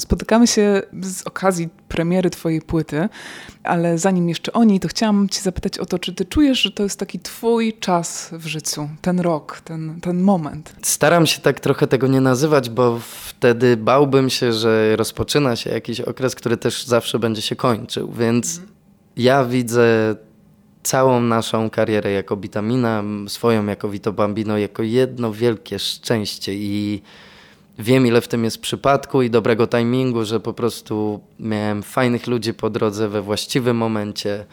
Spotykamy się z okazji premiery Twojej płyty, ale zanim jeszcze o niej, to chciałam Cię zapytać o to, czy Ty czujesz, że to jest taki Twój czas w życiu, ten rok, ten, ten moment? Staram się tak trochę tego nie nazywać, bo wtedy bałbym się, że rozpoczyna się jakiś okres, który też zawsze będzie się kończył, więc ja widzę całą naszą karierę jako Bitamina, swoją jako Vito Bambino, jako jedno wielkie szczęście i wiem, ile w tym jest przypadku i dobrego timingu, że po prostu miałem fajnych ludzi po drodze we właściwym momencie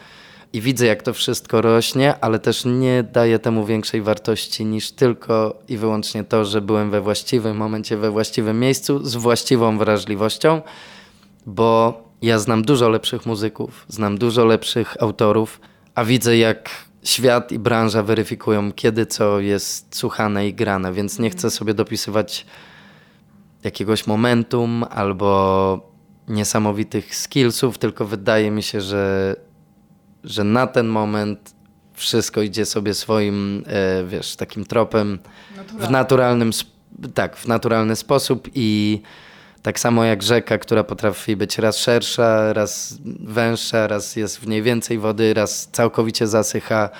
i widzę, jak to wszystko rośnie, ale też nie daję temu większej wartości niż tylko i wyłącznie to, że byłem we właściwym momencie, we właściwym miejscu, z właściwą wrażliwością, bo ja znam dużo lepszych muzyków, znam dużo lepszych autorów, a widzę, jak świat i branża weryfikują, kiedy co jest słuchane i grane, więc nie chcę sobie dopisywać jakiegoś momentum albo niesamowitych skillsów, tylko wydaje mi się, że, że na ten moment wszystko idzie sobie swoim, e, wiesz, takim tropem w naturalnym, tak, w naturalny sposób i tak samo jak rzeka, która potrafi być raz szersza, raz węższa, raz jest w niej więcej wody, raz całkowicie zasycha.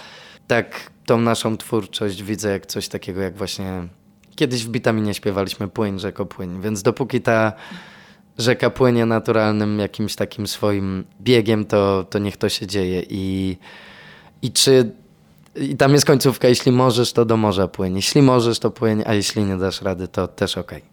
Tak tą naszą twórczość widzę jak coś takiego jak właśnie Kiedyś w Bitaminie śpiewaliśmy płyń, rzeko płyń, więc dopóki ta rzeka płynie naturalnym jakimś takim swoim biegiem, to, to niech to się dzieje. I, i czy i tam jest końcówka, jeśli możesz, to do morza płyń. Jeśli możesz, to płyń, a jeśli nie dasz rady, to też okej. Okay.